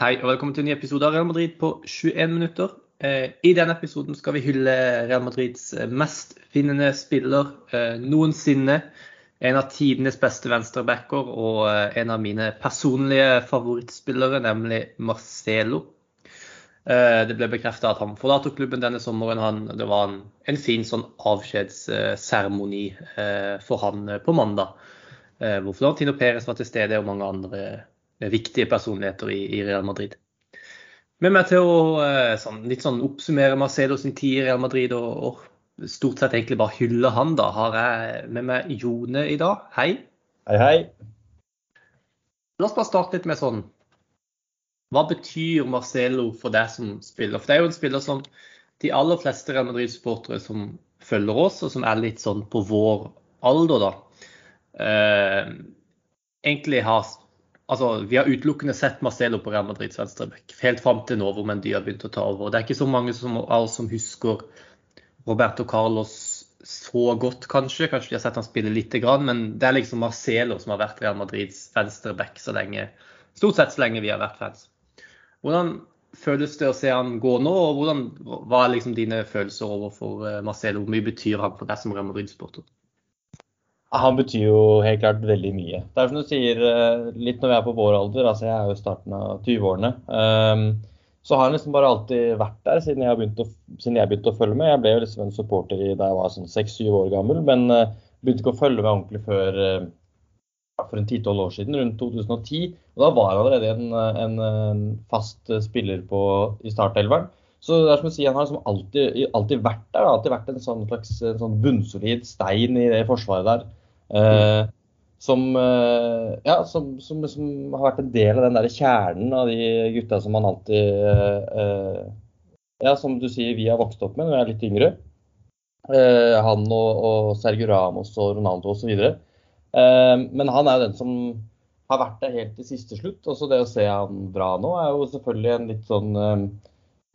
Hei og velkommen til en ny episode av Real Madrid på 21 minutter. Eh, I denne episoden skal vi hylle Real Madrids mestfinnende mest finnende spiller eh, noensinne. En av tidenes beste venstrebacker og en av mine personlige favorittspillere, nemlig Marcelo. Det ble bekreftet at han forlater klubben denne sommeren. Han, det var en, en fin sånn avskjedsseremoni for han på mandag. Hvor Florentino Perez var til stede og mange andre viktige personligheter i, i Real Madrid. Med meg til å sånn, litt sånn oppsummere Marcelo sin tid i Real Madrid og, og stort sett egentlig bare hylle han, da, har jeg med meg Jone i dag. Hei. Hei, hei. La oss bare starte litt med sånn Hva betyr Marcelo for deg som spiller? For det er jo en spiller som de aller fleste Real Madrid-supportere som følger oss, og som er litt sånn på vår alder, da, eh, egentlig har Altså, Vi har utelukkende sett Marcelo på Real Madrids venstreback helt fram til nå hvor Mendy har begynt å ta over. Det er ikke så mange som, som husker Roberto Carlos så godt, kanskje. Kanskje de har sett han spille lite grann, men det er liksom Marcelo som har vært Real Madrids venstreback så lenge, stort sett så lenge vi har vært fans. Hvordan føles det å se han gå nå, og hvordan, hva er liksom dine følelser overfor eh, Marcelo? Hvor mye betyr han for deg som Real Madrid-sporter? Han betyr jo helt klart veldig mye. Det er som du sier, eh, litt når vi er på vår alder, altså jeg er jo i starten av 20-årene, um, så har han liksom bare alltid vært der siden jeg, begynte å, jeg begynte å følge med. Jeg ble jo liksom en supporter da jeg var sånn 6-7 år gammel, men uh, begynte ikke å følge med ordentlig før uh, for en 10-12 år siden, rundt 2010. Og da var han allerede en, en, en fast spiller på, i startelveren. Så det er som å si, Han har liksom alltid, alltid vært der. Alltid vært en sånn slags en sånn bunnsolid stein i det forsvaret der. Eh, som, eh, ja, som, som, som, har vært en del av den der kjernen av de gutta som man alltid eh, Ja, som du sier, vi har vokst opp med når vi er litt yngre. han og, og Sergio Ramos og Ronaldo osv. men han er jo den som har vært der helt til siste slutt. Også det å se han dra nå er jo selvfølgelig en litt sånn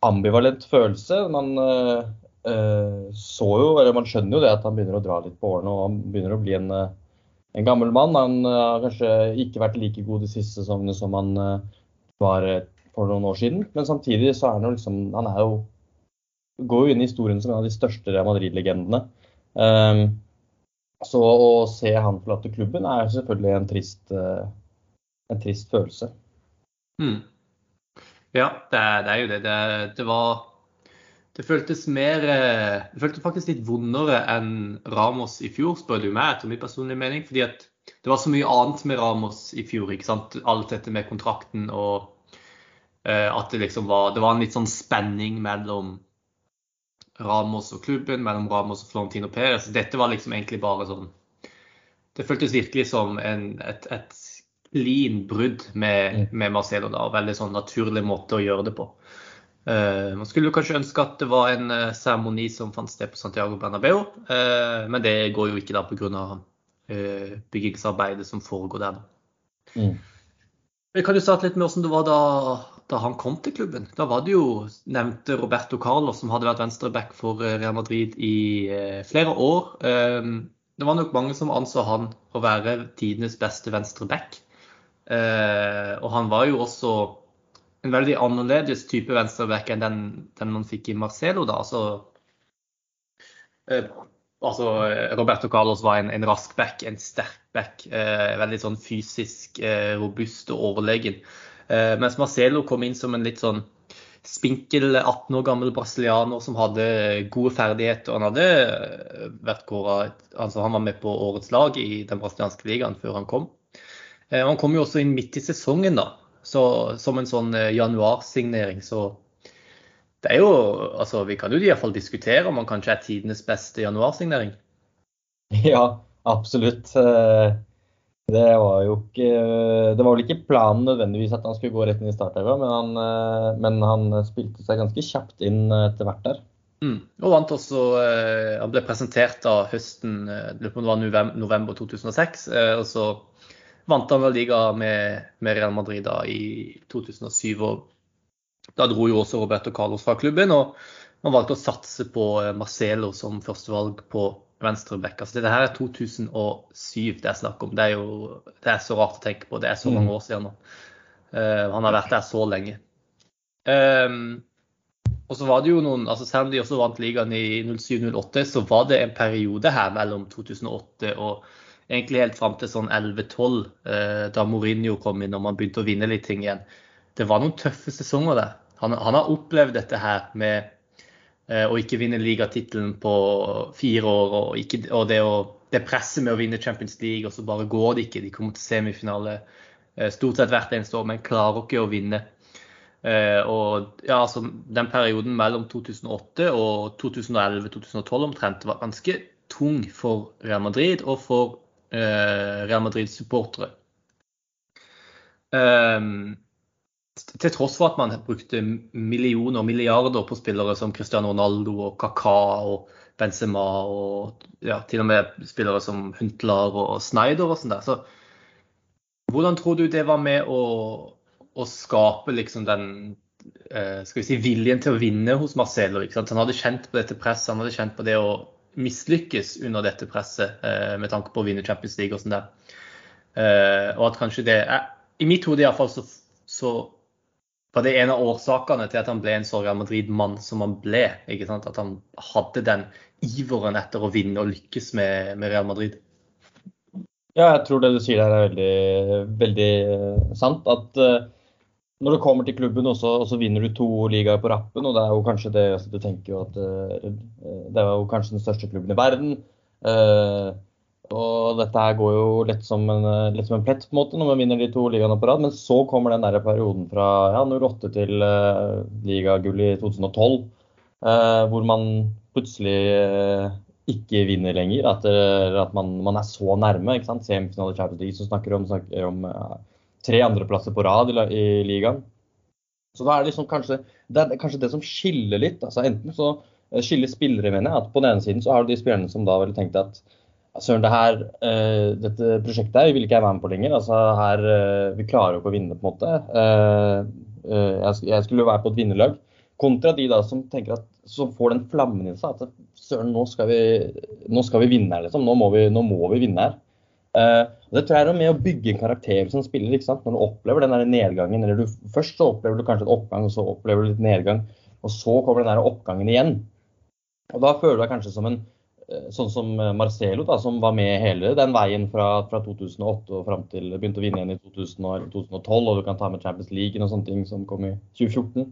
ambivalent følelse. Man Eh, så jo, eller Man skjønner jo det at han begynner å dra litt på årene og han begynner å bli en, eh, en gammel mann. Han eh, har kanskje ikke vært like god de siste sesongene som han var for noen år siden. Men samtidig så er han jo liksom Han er jo går jo inn i historien som en av de største Real Madrid-legendene. Um, så å se han forlate klubben er selvfølgelig en trist, en trist følelse. Mm. Ja, det er, det er, jo det. Det, det var det føltes mer eh, Det føltes faktisk litt vondere enn Ramos i fjor, spør du meg, etter min personlige mening. fordi at det var så mye annet med Ramos i fjor. ikke sant? Alt dette med kontrakten og uh, at det liksom var Det var en litt sånn spenning mellom Ramos og klubben, mellom Ramos og Florentino Perez. Dette var liksom egentlig bare sånn Det føltes virkelig som en, et, et clean brudd med, mm. med Marcelo. da, Veldig sånn naturlig måte å gjøre det på. Uh, man skulle kanskje ønske at det var en uh, seremoni som fant sted på Santiago Bernabeu, uh, men det går jo ikke da pga. Uh, byggingsarbeidet som foregår der. Mm. Kan jo starte litt med hvordan det var da, da, han kom til klubben. Da var det jo nevnte Roberto Carlos som hadde vært venstreback for Real Madrid i flere år. det var nok mange som anså han å være tidenes beste venstreback. og han var jo også en veldig annerledes type venstreback enn den, den, man fikk i Marcelo. da, altså, eh, altså Roberto Carlos var en, en, rask back, en sterk back. Eh, veldig sånn fysisk eh, robust og overlegen. Eh, mens Marcelo kom inn som en litt sånn spinkel 18 år gammel brasilianer som hadde gode ferdigheter. Han hadde eh, vært kåret, altså han var med på årets lag i den brasilianske ligaen før han kom. Eh, han kom jo også inn midt i sesongen, da. Så som en sånn eh, januarsignering, så det er jo Altså, vi kan jo iallfall diskutere om han kanskje er tidenes beste januarsignering. Ja, absolutt. Eh, det var jo ikke Det var vel ikke planen nødvendigvis at han skulle gå rett inn i startelva, men, han, eh, men han spilte seg ganske kjapt inn etter hvert der. Mm. Og vant også Han ble presentert da høsten det var november 2006. og så vant han vel liga med, med, Real Madrid da i 2007. og Da dro jo også Roberto Carlos fra klubben. og Man valgte å satse på eh, Marcelo som førstevalg på venstreback. Altså, dette her er 2007 det er snakk om. Det er jo det er så rart å tenke på. Det er så mange mm. år siden nå. Uh, han har vært der så lenge. Um, og så var det jo noen, altså Selv om de også vant ligaen i 07-08, så var det en periode her mellom 2008 og egentlig helt fram til sånn 11-12, uh, da Mourinho kom inn og man begynte å vinne litt ting igjen. Det var noen tøffe sesonger der. Han, han har opplevd dette her med uh, å ikke vinne ligatittelen på fire år, og, ikke, og det, å, det presset med å vinne Champions League, og så bare går det ikke. De kommer til semifinale stort sett hvert eneste år, men klarer ikke å vinne. Eh, og ja, altså, den perioden mellom 2008 og 2011-2012 omtrent var ganske tung for Real Madrid og for eh, Real Madrid-supportere. Eh, til tross for at man brukte millioner og milliarder på spillere som Cristiano Ronaldo og Kaka og Benzema og ja, til og med spillere som Huntlar og Snyder og sånn der. Så hvordan tror du det var med å å skape liksom den eh, skal vi si, viljen til å vinne hos Marcelo. Han hadde kjent på dette presset, han hadde kjent på det å mislykkes under dette presset eh, med tanke på å vinne Champions League og sånn der. Eh, og at kanskje det I mitt hode iallfall så, så var det en av årsakene til at han ble en så Real Madrid-mann som han ble. ikke sant? At han hadde den iveren etter å vinne og lykkes med, med Real Madrid. Ja, jeg tror det du sier der er veldig, veldig sant. At når du kommer til klubben, og så vinner du to ligaer på rappen, og det er jo kanskje det altså, Du tenker at uh, det er jo kanskje den største klubben i verden. Uh, og dette her går jo lett som, en, lett som en plett på en måte når man vinner de to ligaene på rad. Men så kommer den der perioden fra ja, 08 til uh, ligagull i 2012, uh, hvor man plutselig uh, ikke vinner lenger. At, at man, man, er så nærme. ikke sant? Semifinale Champions League som snakker om, snakker om tre andreplasser på rad i, i ligaen. Så da er det liksom kanskje det, er kanskje det som skiller litt. altså Enten så eh, skiller spillere, mener jeg. at På den ene siden så har du de spillerne som da ville tenkt at Søren, det her, uh, dette prosjektet her vil ikke jeg være med på lenger. altså her, uh, Vi klarer jo ikke å vinne, på en måte. Uh, jeg, jeg, skulle jo være på et vinnerlag. Kontra de da som tenker at, som får den flammen i seg. at Søren, nå skal vi, nå skal vi vinne her, liksom. Nå må vi, nå må vi vinne her. Uh, det tror jeg er med å bygge en karakter som spiller. ikke sant? Når du opplever den der nedgangen, eller du, Først så opplever du kanskje en oppgang, og så opplever du litt nedgang. Og så kommer den der oppgangen igjen. Og Da føler du deg kanskje som en eh, sånn som Marcelo, da, som var med hele den veien fra, fra 2008 og fram til begynte å vinne igjen i 2000 2012. Og du kan ta med Champions League og sånne ting som kom i 2014.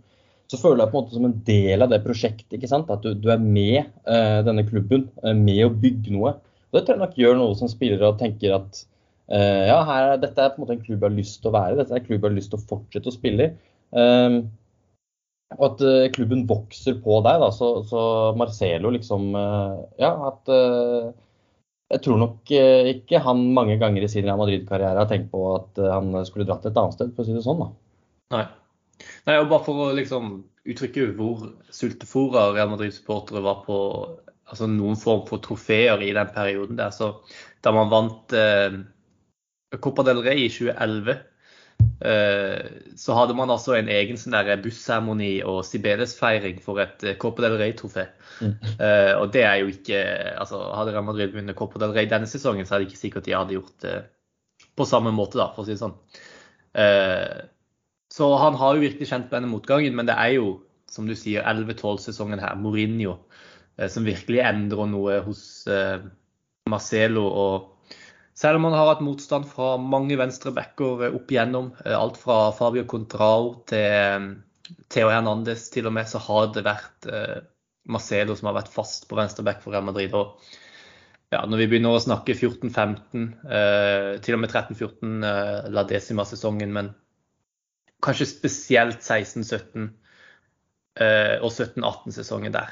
Så føler deg på en måte som en del av det prosjektet. ikke sant? At du, du er med uh, denne klubben, uh, med å bygge noe. Og det tror jeg nok gjør noe som spillere og tenker at uh, ja, her, dette er på en måte en klubb jeg har lyst til å være Dette er en klubb jeg har lyst til å fortsette å spille i. Um, og at uh, klubben vokser på deg. da, Så, så Marcelo liksom uh, Ja, at Jeg tror nok ikke han mange ganger i sin Real Madrid-karriere har tenkt på at han skulle dratt et annet sted, for å si det sånn. da. Nei. Nei, og Bare for å liksom uttrykke hvor sultefòra Real Madrid-supportere var på altså noen form for trofeer i den perioden der. Så da man vant eh, Copa del Rey i 2011, eh, så hadde man altså en egen sånn busseremoni og Sibeles-feiring for et eh, Copa del Rey-trofé. Mm. Eh, og det er jo ikke altså Hadde Real Madrid vunnet Copa del Rey denne sesongen, så er det ikke sikkert de hadde gjort det på samme måte, da, for å si det sånn. Eh, så han har jo virkelig kjent på denne motgangen, men det er jo, som du sier, 11-12-sesongen her. Mourinho Eh, som virkelig endrer noe hos eh, Marcelo. og selv om han har hatt motstand fra mange venstrebacker opp igjennom, eh, alt fra Fabio Contrao til Theo Hernandez til og med, så har det vært Marcelo som har vært fast på venstreback for Real Madrid. Og ja, når vi begynner å snakke 14-15, til og med 13-14 La Decima-sesongen, men kanskje spesielt 16-17 og 17-18-sesongen der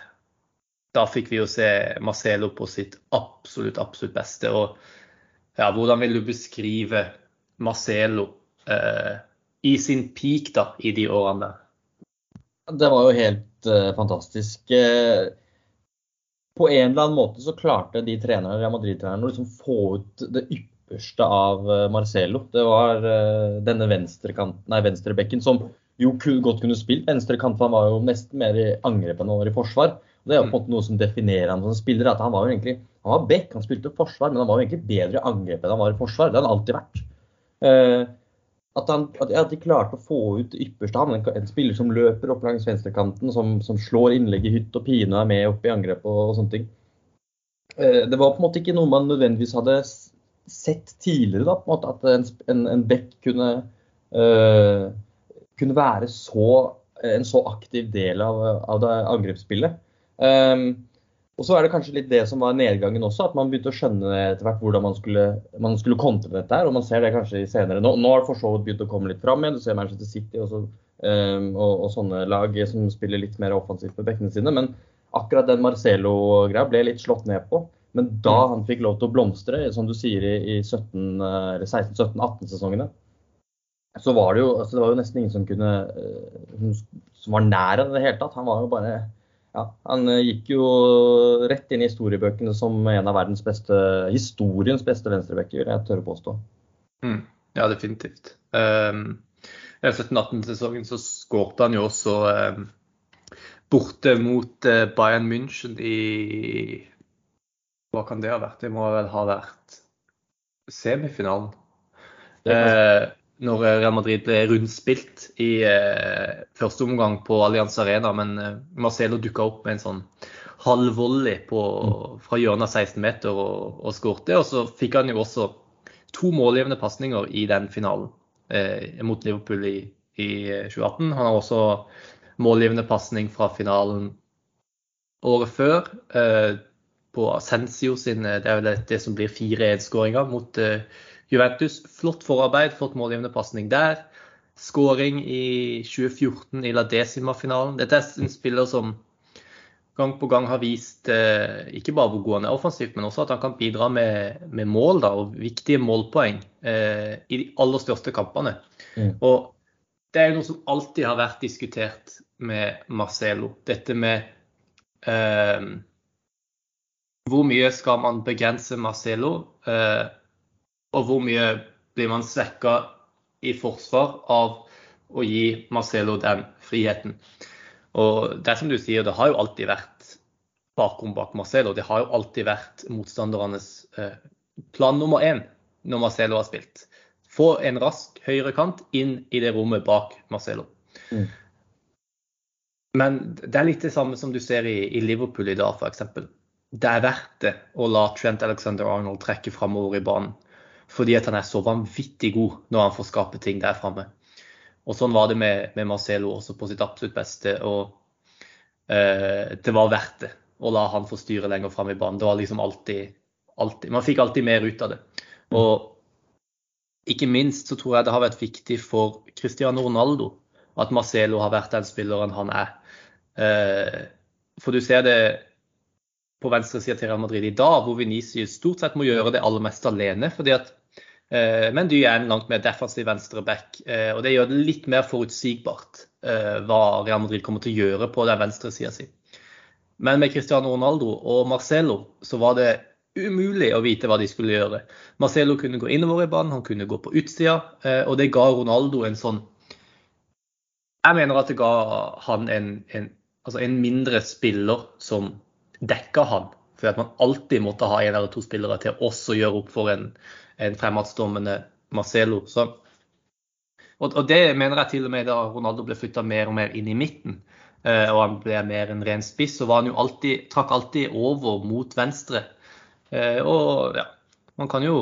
da fikk vi jo se Marcelo på sitt absolutt, absolutt beste. Og ja, hvordan vil du beskrive Marcelo eh, i sin peak da, i de årene? Det var jo helt uh, fantastisk. Uh, på en eller annen måte så klarte de trenerne, Real Madrid-trenerne å liksom få ut det ypperste av uh, Marcelo. Det var denne venstrebekken som jo godt kunne spilt venstrekant, for han var jo nesten mer i angrep enn var i forsvar. Det er jo på en måte noe som definerer ham som spiller. at Han var jo egentlig, han var back, han spilte forsvar, men han var jo egentlig bedre i angrep enn han var i forsvar. Det har han alltid vært. Eh, at, han, at, de klarte å få ut det ypperste av en, en, spiller som løper opp langs venstrekanten, som, som slår innlegg i hytt og pine og er med opp i angrep og, og sånne ting. Eh, det var på en måte ikke noe man nødvendigvis hadde sett tidligere, da, på en måte, at en, en, en back kunne, uh, kunne være så, en så aktiv del av, av det angrepsspillet. Um, og så er det kanskje litt det som var nedgangen også, at man begynte å skjønne etter hvert hvordan man skulle, man skulle kontre dette her. Og man ser det kanskje senere. Nå, nå har det for så vidt begynt å komme litt fram igjen. Du ser Manchester City også, um, og, og, sånne lag som spiller litt mer offensivt på bekkene sine. Men akkurat den Marcelo-greia ble litt slått ned på. Men da mm. han fikk lov til å blomstre, som du sier i, i 16-17-18-sesongene, så var det jo altså det var jo nesten ingen som kunne eh, som var nær i det hele tatt. Han var jo bare ja, han eh, gikk jo rett inn i historiebøkene som en av verdens beste, historiens beste venstrebacker, jeg tør å påstå. Mm, ja, definitivt. Um, I 17-18-sesongen så skårte han jo også um, borte mot uh, Bayern München i Hva kan det ha vært? Det må vel ha vært semifinalen. Uh, når Real Madrid ble rundspilt i eh, første omgang på Allianz Arena. Men eh, Marcelo dukka opp med en sånn halvvolley på, fra hjørnet av 16 meter og, og skårte. Og så fikk han jo også to målgivende pasninger i den finalen eh, mot Liverpool i, i, 2018. Han har også målgivende pasning fra finalen året før. Eh, på Ascensio sin Det er vel det, som blir fire 1-skåringer mot eh, Juventus, flott forarbeid, fått målgivende pasning der. Skåring i 2014 i La Decima-finalen. Dette er en spiller som gang på gang har vist eh, ikke bare hvor god han er offensivt, men også at han kan bidra med, med mål da, og viktige målpoeng eh, i de aller største kampene. Mm. Og det er noe som alltid har vært diskutert med Marcelo. Dette med eh, hvor mye skal man begrense Marcelo? Og hvor mye blir man svekka i forsvar av å gi Marcelo den friheten. Og det er som du sier, det har jo alltid vært bakrom bak Marcelo. Det har jo alltid vært motstandernes eh, plan nummer én når Marcelo har spilt. Få en rask høyrekant inn i det rommet bak Marcelo. Mm. Men det er litt det samme som du ser i, i Liverpool i dag, f.eks. Det er verdt det å la Trent Alexander Arnold trekke framover i banen fordi at han er så vanvittig god når han får skape ting der framme. Og sånn var det med, med, Marcelo også på sitt absolutt beste. Og eh, det var verdt det å la han få styre lenger fram i banen. Det var liksom alltid, alltid Man fikk alltid mer ut av det. Og ikke minst så tror jeg det har vært viktig for Cristiano Ronaldo at Marcelo har vært den spilleren han er. Eh, for du ser det på venstresida til Real Madrid i dag, hvor Venezia stort sett må gjøre det aller meste alene. fordi at men Dy er en langt mer defensiv venstreback, eh, og det gjør det litt mer forutsigbart eh, hva Real Madrid kommer til å gjøre på den venstre sida si. Men med Cristiano Ronaldo og Marcelo så var det umulig å vite hva de skulle gjøre. Marcelo kunne gå innover i banen, han kunne gå på utsida, og det ga Ronaldo en sånn Jeg mener at det ga han en, en, altså en mindre spiller som dekka han. For at man alltid måtte ha en eller to spillere til å også gjøre opp for en, en fremadstormende Marcelo. Så, og, og, det mener jeg til og med da Ronaldo ble flytta mer og mer inn i midten, eh, og han ble mer en ren spiss, så var han jo alltid, trakk alltid over mot venstre. Eh, og ja, man kan jo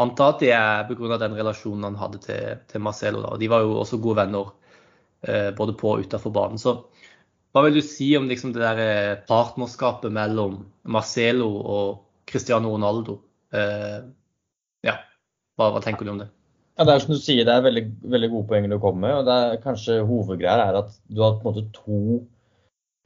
anta at det er pga. den relasjonen han hadde til, til Marcelo. Da. De var jo også gode venner eh, både på og utafor banen. Så hva vil du si om liksom, det der eh, partnerskapet mellom Marcelo og Cristiano Ronaldo? Eh, ja, hva, hva, tenker du om det? Ja, det er som du sier, det er veldig, veldig gode poeng du kommer med. og det er Kanskje hovedgreia er at du har på en måte to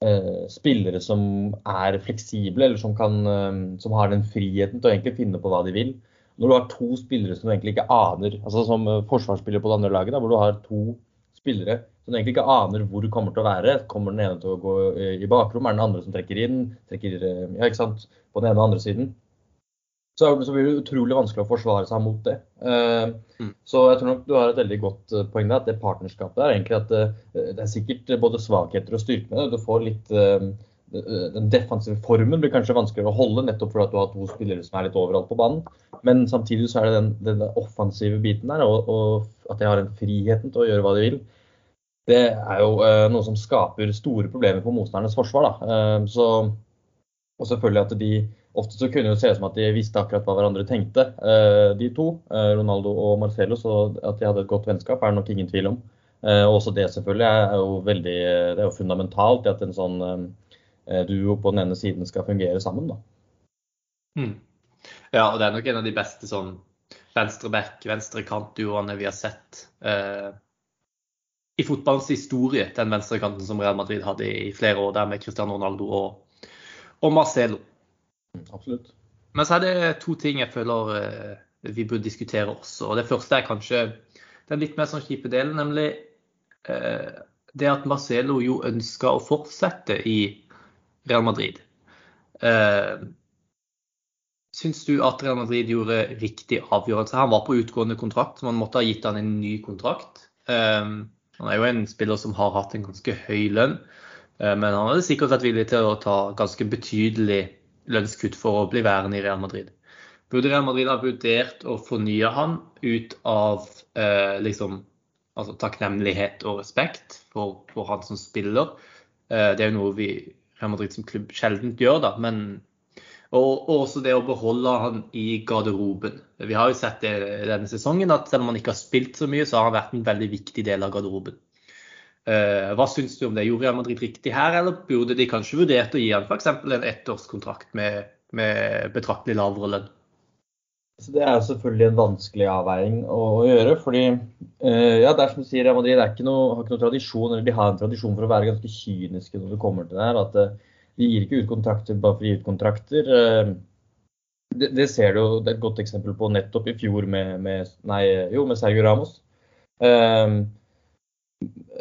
eh, spillere som er fleksible, eller som, kan, eh, som, har den friheten til å egentlig finne på hva de vil. Når du har to spillere som du egentlig ikke aner, altså som eh, forsvarsspiller på det andre laget, da, hvor du har to spillere som egentlig ikke aner hvor det kommer til å være. Kommer den ene til å gå eh, i bakrom, er den andre som trekker inn? trekker, eh, ja, ikke sant, På den ene og andre siden så, så, blir det utrolig vanskelig å forsvare seg mot det. Uh, mm. Så jeg tror nok du har et veldig godt poeng der. at Det partnerskapet er egentlig at det, det er sikkert både svakheter og styrker med det. Du får litt den defensive formen blir kanskje vanskeligere å holde, nettopp fordi du har to spillere som er litt overalt på banen. Men samtidig så er det den, den offensive biten der, og, og at de har den friheten til å gjøre hva de vil. Det er jo eh, noe som skaper store problemer på motstandernes forsvar. Eh, så, og selvfølgelig at de Ofte så kunne det se ut som at de visste akkurat hva hverandre tenkte, eh, de to. Eh, Ronaldo og Marcelo. Så at de hadde et godt vennskap er det nok ingen tvil om. Eh, og også det selvfølgelig er jo veldig Det er jo fundamentalt i at en sånn duo på den ene siden skal fungere sammen. da. Mm. Ja, og det er nok en av de beste sånn venstre-back, venstre-kant-duoene vi har sett eh, i fotballens historie. Den venstrekanten som Real Madrid hadde i flere år der med Cristiano Ronaldo og, og Marcelo. Absolutt. Men så er det to ting jeg føler eh, vi burde diskutere også. og Det første er kanskje den litt mer sånn kjipe delen, nemlig eh, det at Marcelo jo ønska å fortsette i Real Madrid. Eh, Syns du at Real Madrid gjorde riktig avgjørelse? Han var på utgående kontrakt, så man måtte ha gitt han en ny kontrakt. han er jo en spiller som har hatt en ganske høy lønn, men han hadde sikkert vært villig til å ta ganske betydelig lønnskutt for å bli værende i Real Madrid. Burde Real Madrid ha vurdert å fornye han ut av eh, liksom, altså, takknemlighet og respekt for, for, han som spiller? Eh, det er jo noe vi Real Madrid som klubb sjelden gjør, da. Men, og, og, også det å beholde han i garderoben. Vi har jo sett det denne sesongen at selv om han ikke har spilt så mye, så har han vært en veldig viktig del av garderoben. Uh, hva syns du om det? Gjorde Real Madrid riktig her, eller burde de kanskje vurdert å gi han f.eks. en ettårskontrakt med, med betraktelig lavere lønn? Så Det er selvfølgelig en vanskelig avveining å, gjøre. fordi uh, ja, det du sier, Real Madrid ikke noe, har ikke noe tradisjon, eller de har en tradisjon for å være ganske kyniske når det kommer til det her. at uh, De gir ikke ut kontrakter bare for å gi ut kontrakter. Uh, det, det, ser du jo, det er et godt eksempel på nettopp i fjor med, med, nei, jo, med Sergio Ramos. Uh,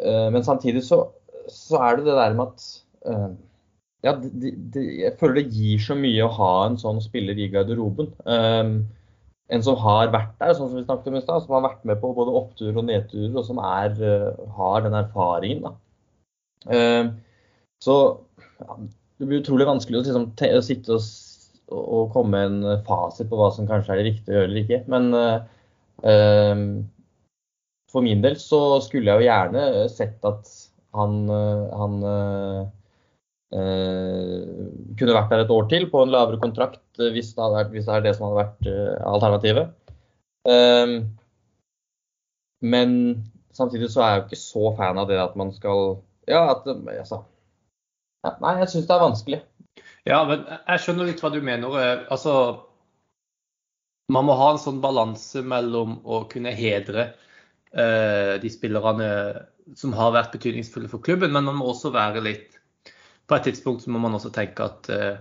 Eh, men samtidig så, så, er det det der med at uh, ja, de, de, jeg føler det gir så mye å ha en sånn spiller i garderoben. Um, en som har vært der, sånn som vi snakket om i stad, som har vært med på både oppturer og nedturer, og som er, uh, har den erfaringen. Da. Uh, så ja, det blir utrolig vanskelig å, liksom, å sitte og, og, komme med en fasit på hva som kanskje er det riktige å gjøre eller ikke. Men uh, for min del så skulle jeg jo gjerne sett at han, han øh, kunne vært der et år til på en lavere kontrakt, hvis det, vært, hvis det er det som hadde vært alternativet. Um, men samtidig så er jeg jo ikke så fan av det at man skal Ja, at altså, ja, Nei, jeg syns det er vanskelig. Ja, men jeg skjønner litt hva du mener. Altså, man må ha en sånn balanse mellom å kunne hedre Eh, de spillerne som har vært betydningsfulle for klubben. Men man må også være litt På et tidspunkt så må man også tenke at eh,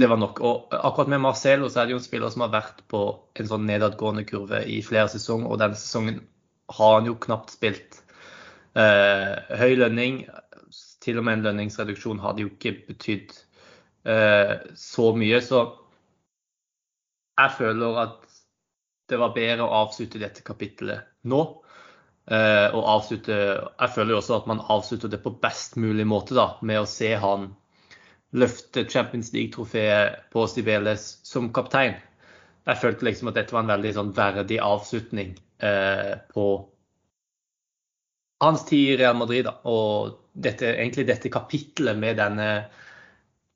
det var nok. Og akkurat med Marcelo så er det jo en spiller som har vært på en sånn nedadgående kurve i flere sesonger, og denne sesongen har han jo knapt spilt. Eh, høy lønning, til og med en lønningsreduksjon hadde jo ikke betydd eh, så mye. Så jeg føler at det var bedre å avslutte dette kapittelet nå Eh, og avslutte Jeg føler jo også at man avslutter det på best mulig måte da, med å se han løfte Champions League-trofeet på Stibeles som kaptein. Jeg følte liksom at dette var en veldig sånn verdig avslutning eh, på hans tid i Real Madrid. Da. Og dette, egentlig dette kapitlet med denne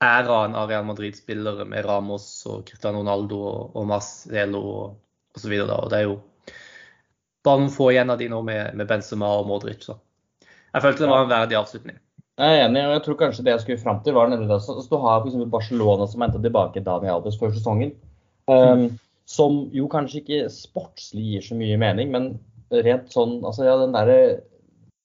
æraen av Real Madrid-spillere med Ramos og Cristiano Ronaldo og, og Marcelo og osv. Og det er jo bare noen få igjen av de nå med, med Benzema og Modric. Så. Jeg følte det var en verdig avslutning. Jeg er enig, og jeg tror kanskje det jeg skulle fram til, var nemlig det. Så, du har f.eks. Barcelona som henta tilbake Dani Alves før sesongen. Um. Som jo kanskje ikke sportslig gir så mye mening, men rent sånn altså ja, den der,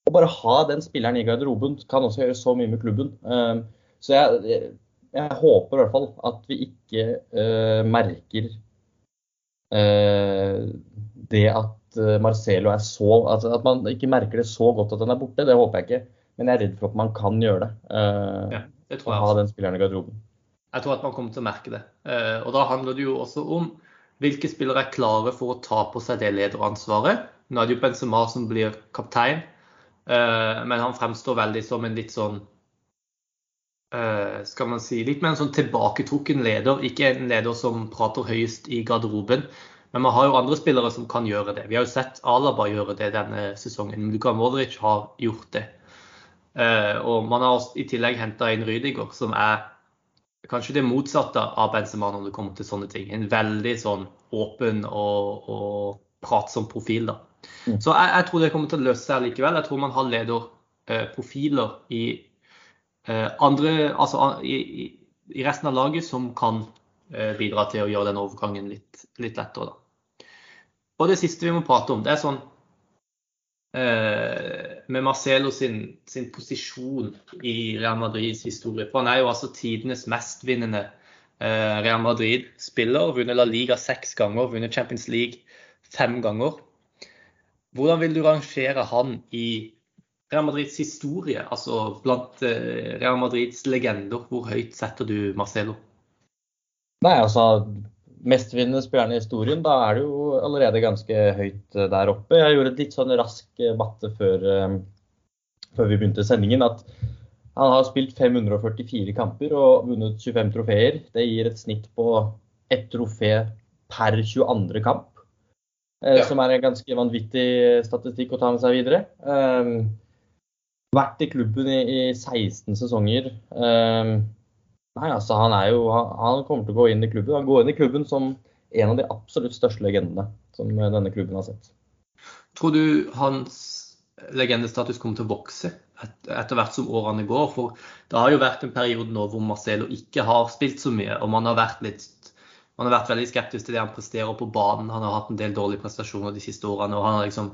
Å bare ha den spilleren i garderoben kan også gjøre så mye med klubben. Um, så jeg, jeg, jeg, håper i hvert fall at vi ikke uh, merker uh, det at Eh, Marcelo er så altså At man ikke merker det så godt at han er borte, det håper jeg ikke. Men jeg er redd for at man kan gjøre det. Uh, ja, det tror jeg også. ha den spilleren i garderoben. Jeg tror at man kommer til å merke det. Uh, og da handler det jo også om hvilke spillere er klare for å ta på seg det lederansvaret. Nå er det jo Benzema som blir kaptein, uh, men han fremstår veldig som en litt sånn skal man si, litt mer en sånn tilbaketrukken leder. Ikke en leder som prater høyest i garderoben. Men man har jo andre spillere som kan gjøre det. Vi har jo sett Alaba gjøre det denne sesongen. Luka Modric har gjort det. Eh, og man har i tillegg henta inn Rydiger, som er kanskje det motsatte av Benzema når det kommer til sånne ting. En veldig sånn åpen og, og pratsom profil. da. Mm. Så jeg, jeg, tror det kommer til å løse seg likevel. Jeg tror man har lederprofiler i eh, andre Altså i, i, resten av laget som kan eh, bidra til å gjøre den overgangen litt, litt lettere. da. Og det siste vi må prate om, det er sånn Eh, med Marcelo sin, sin, posisjon i Real Madrids historie. For han er jo altså tidenes mestvinnende eh, Real Madrid-spiller. Vunnet La Liga seks ganger, vunnet Champions League fem ganger. Hvordan vil du rangere han i Real Madrids historie, altså blant eh, Real Madrids legender? Hvor høyt setter du Marcelo? Nei, altså mestvinnende spillerne i historien, da er det jo allerede ganske høyt eh, der oppe. Jeg gjorde et litt sånn rask eh, matte før, eh, før, vi begynte sendingen. at han har spilt 544 kamper og vunnet 25 trofeer. Det gir et snitt på ett trofé per 22. kamp. Ja. Som er en ganske vanvittig statistikk å ta med seg videre. Um, vært i klubben i, i 16 sesonger. Um, Nei, altså han er jo Han kommer til å gå inn i klubben. Han går inn i klubben som en av de absolutt største legendene som denne klubben har sett. Tror du hans legendestatus kommer til å vokse etter hvert som årene går? For det har jo vært en periode nå hvor Marcelo ikke har spilt så mye, og man har vært litt man har vært veldig skeptisk til det han presterer på banen. Han har hatt en del dårlige prestasjoner de siste årene, og han har liksom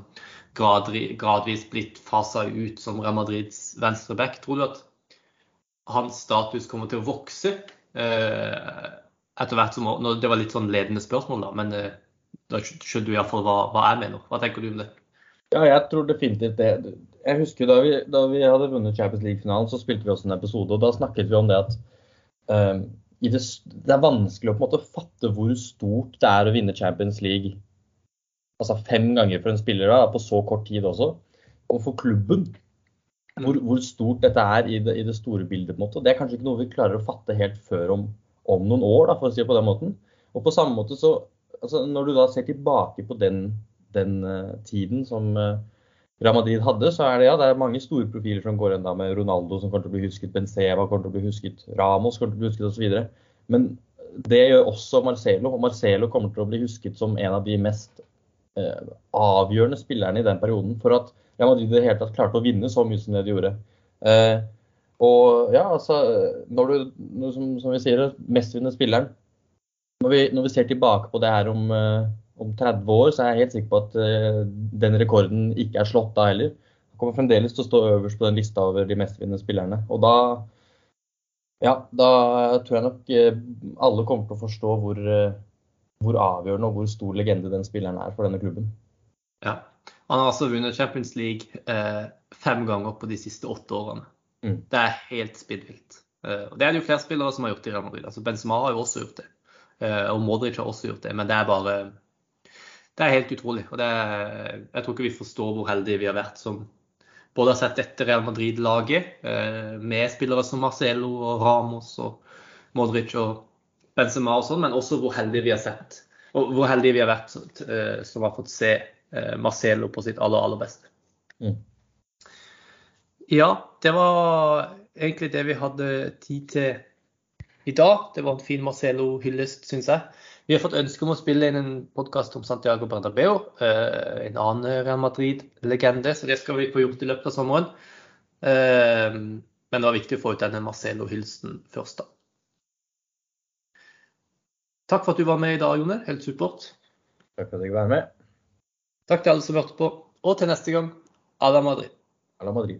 gradvis blitt fasa ut som Real Madrids venstreback. Tror du at hans status kommer til å vokse eh, etter hvert som Det var litt sånn ledende spørsmål, da, men eh, da skjønner du iallfall hva, hva jeg mener. Hva tenker du om det? Ja, jeg tror definitivt det. Jeg husker da vi, da vi hadde vunnet Champions League-finalen, så spilte vi også en episode, og da snakket vi om det at um, det, det, er vanskelig å på en måte fatte hvor stort det er å vinne Champions League altså fem ganger for en spiller da, på så kort tid også. Og for klubben hvor, hvor, stort dette er i det, i det, store bildet. på en måte. Det er kanskje ikke noe vi klarer å fatte helt før om, om noen år, da, for å si det på den måten. Og på samme måte så, altså Når du da ser tilbake på den, den uh, tiden som uh, Real Madrid hadde, så er det ja, det er mange store profiler som går enda med Ronaldo som kommer til å bli husket, Benzema kommer til å bli husket, Ramos kommer til å bli husket osv. Men det gjør også Marcelo, og Marcelo kommer til å bli husket som en av de mest avgjørende spillerne i den perioden. for at Real Madrid i det hele tatt klarte å vinne så mye som det de gjorde. Eh, og ja, altså Når du, som, som, vi sier, mestvinner spilleren når vi, når vi, ser tilbake på det her om, eh, om, 30 år, så er jeg helt sikker på at eh, den rekorden ikke er slått da heller. Han kommer fremdeles til å stå øverst på den lista over de mestvinnende spillerne. Og da ja, da tror jeg nok eh, alle kommer til å forstå hvor, eh, hvor avgjørende og hvor stor legende den spilleren er for denne klubben. Ja, han har altså vunnet Champions League eh, fem ganger på de siste åtte årene. Mm. Det er helt spinnvilt. Eh, det er det jo flere spillere som har gjort i Real Madrid. Altså Benzema har jo også gjort det. Eh, og Modric har også gjort det. Men det er bare Det er helt utrolig. Og er, jeg tror ikke vi forstår hvor heldige vi har vært som både har sett dette Real Madrid-laget eh, med spillere som Marcelo og Ramos og Modric og Benzema og sånn, men også hvor heldige vi har sett og hvor heldige vi har vært eh, som har fått se Eh, Marcelo på sitt aller, aller beste. Mm. Ja, det var egentlig det vi hadde tid til i dag. Det var en fin Marcelo-hyllest, syns jeg. Vi har fått ønske om å spille inn en podkast om Santiago Bernabeu, eh, en annen Real Madrid-legende, så det skal vi få gjort i løpet av sommeren. Men det var viktig å få ut denne Marcelo-hylsten først, da. Takk for at du var med i dag, Jone. Helt supert. Takk for at jeg var med. Takk til alle som hørte på, og til neste gang, à la Madrid. À la Madrid.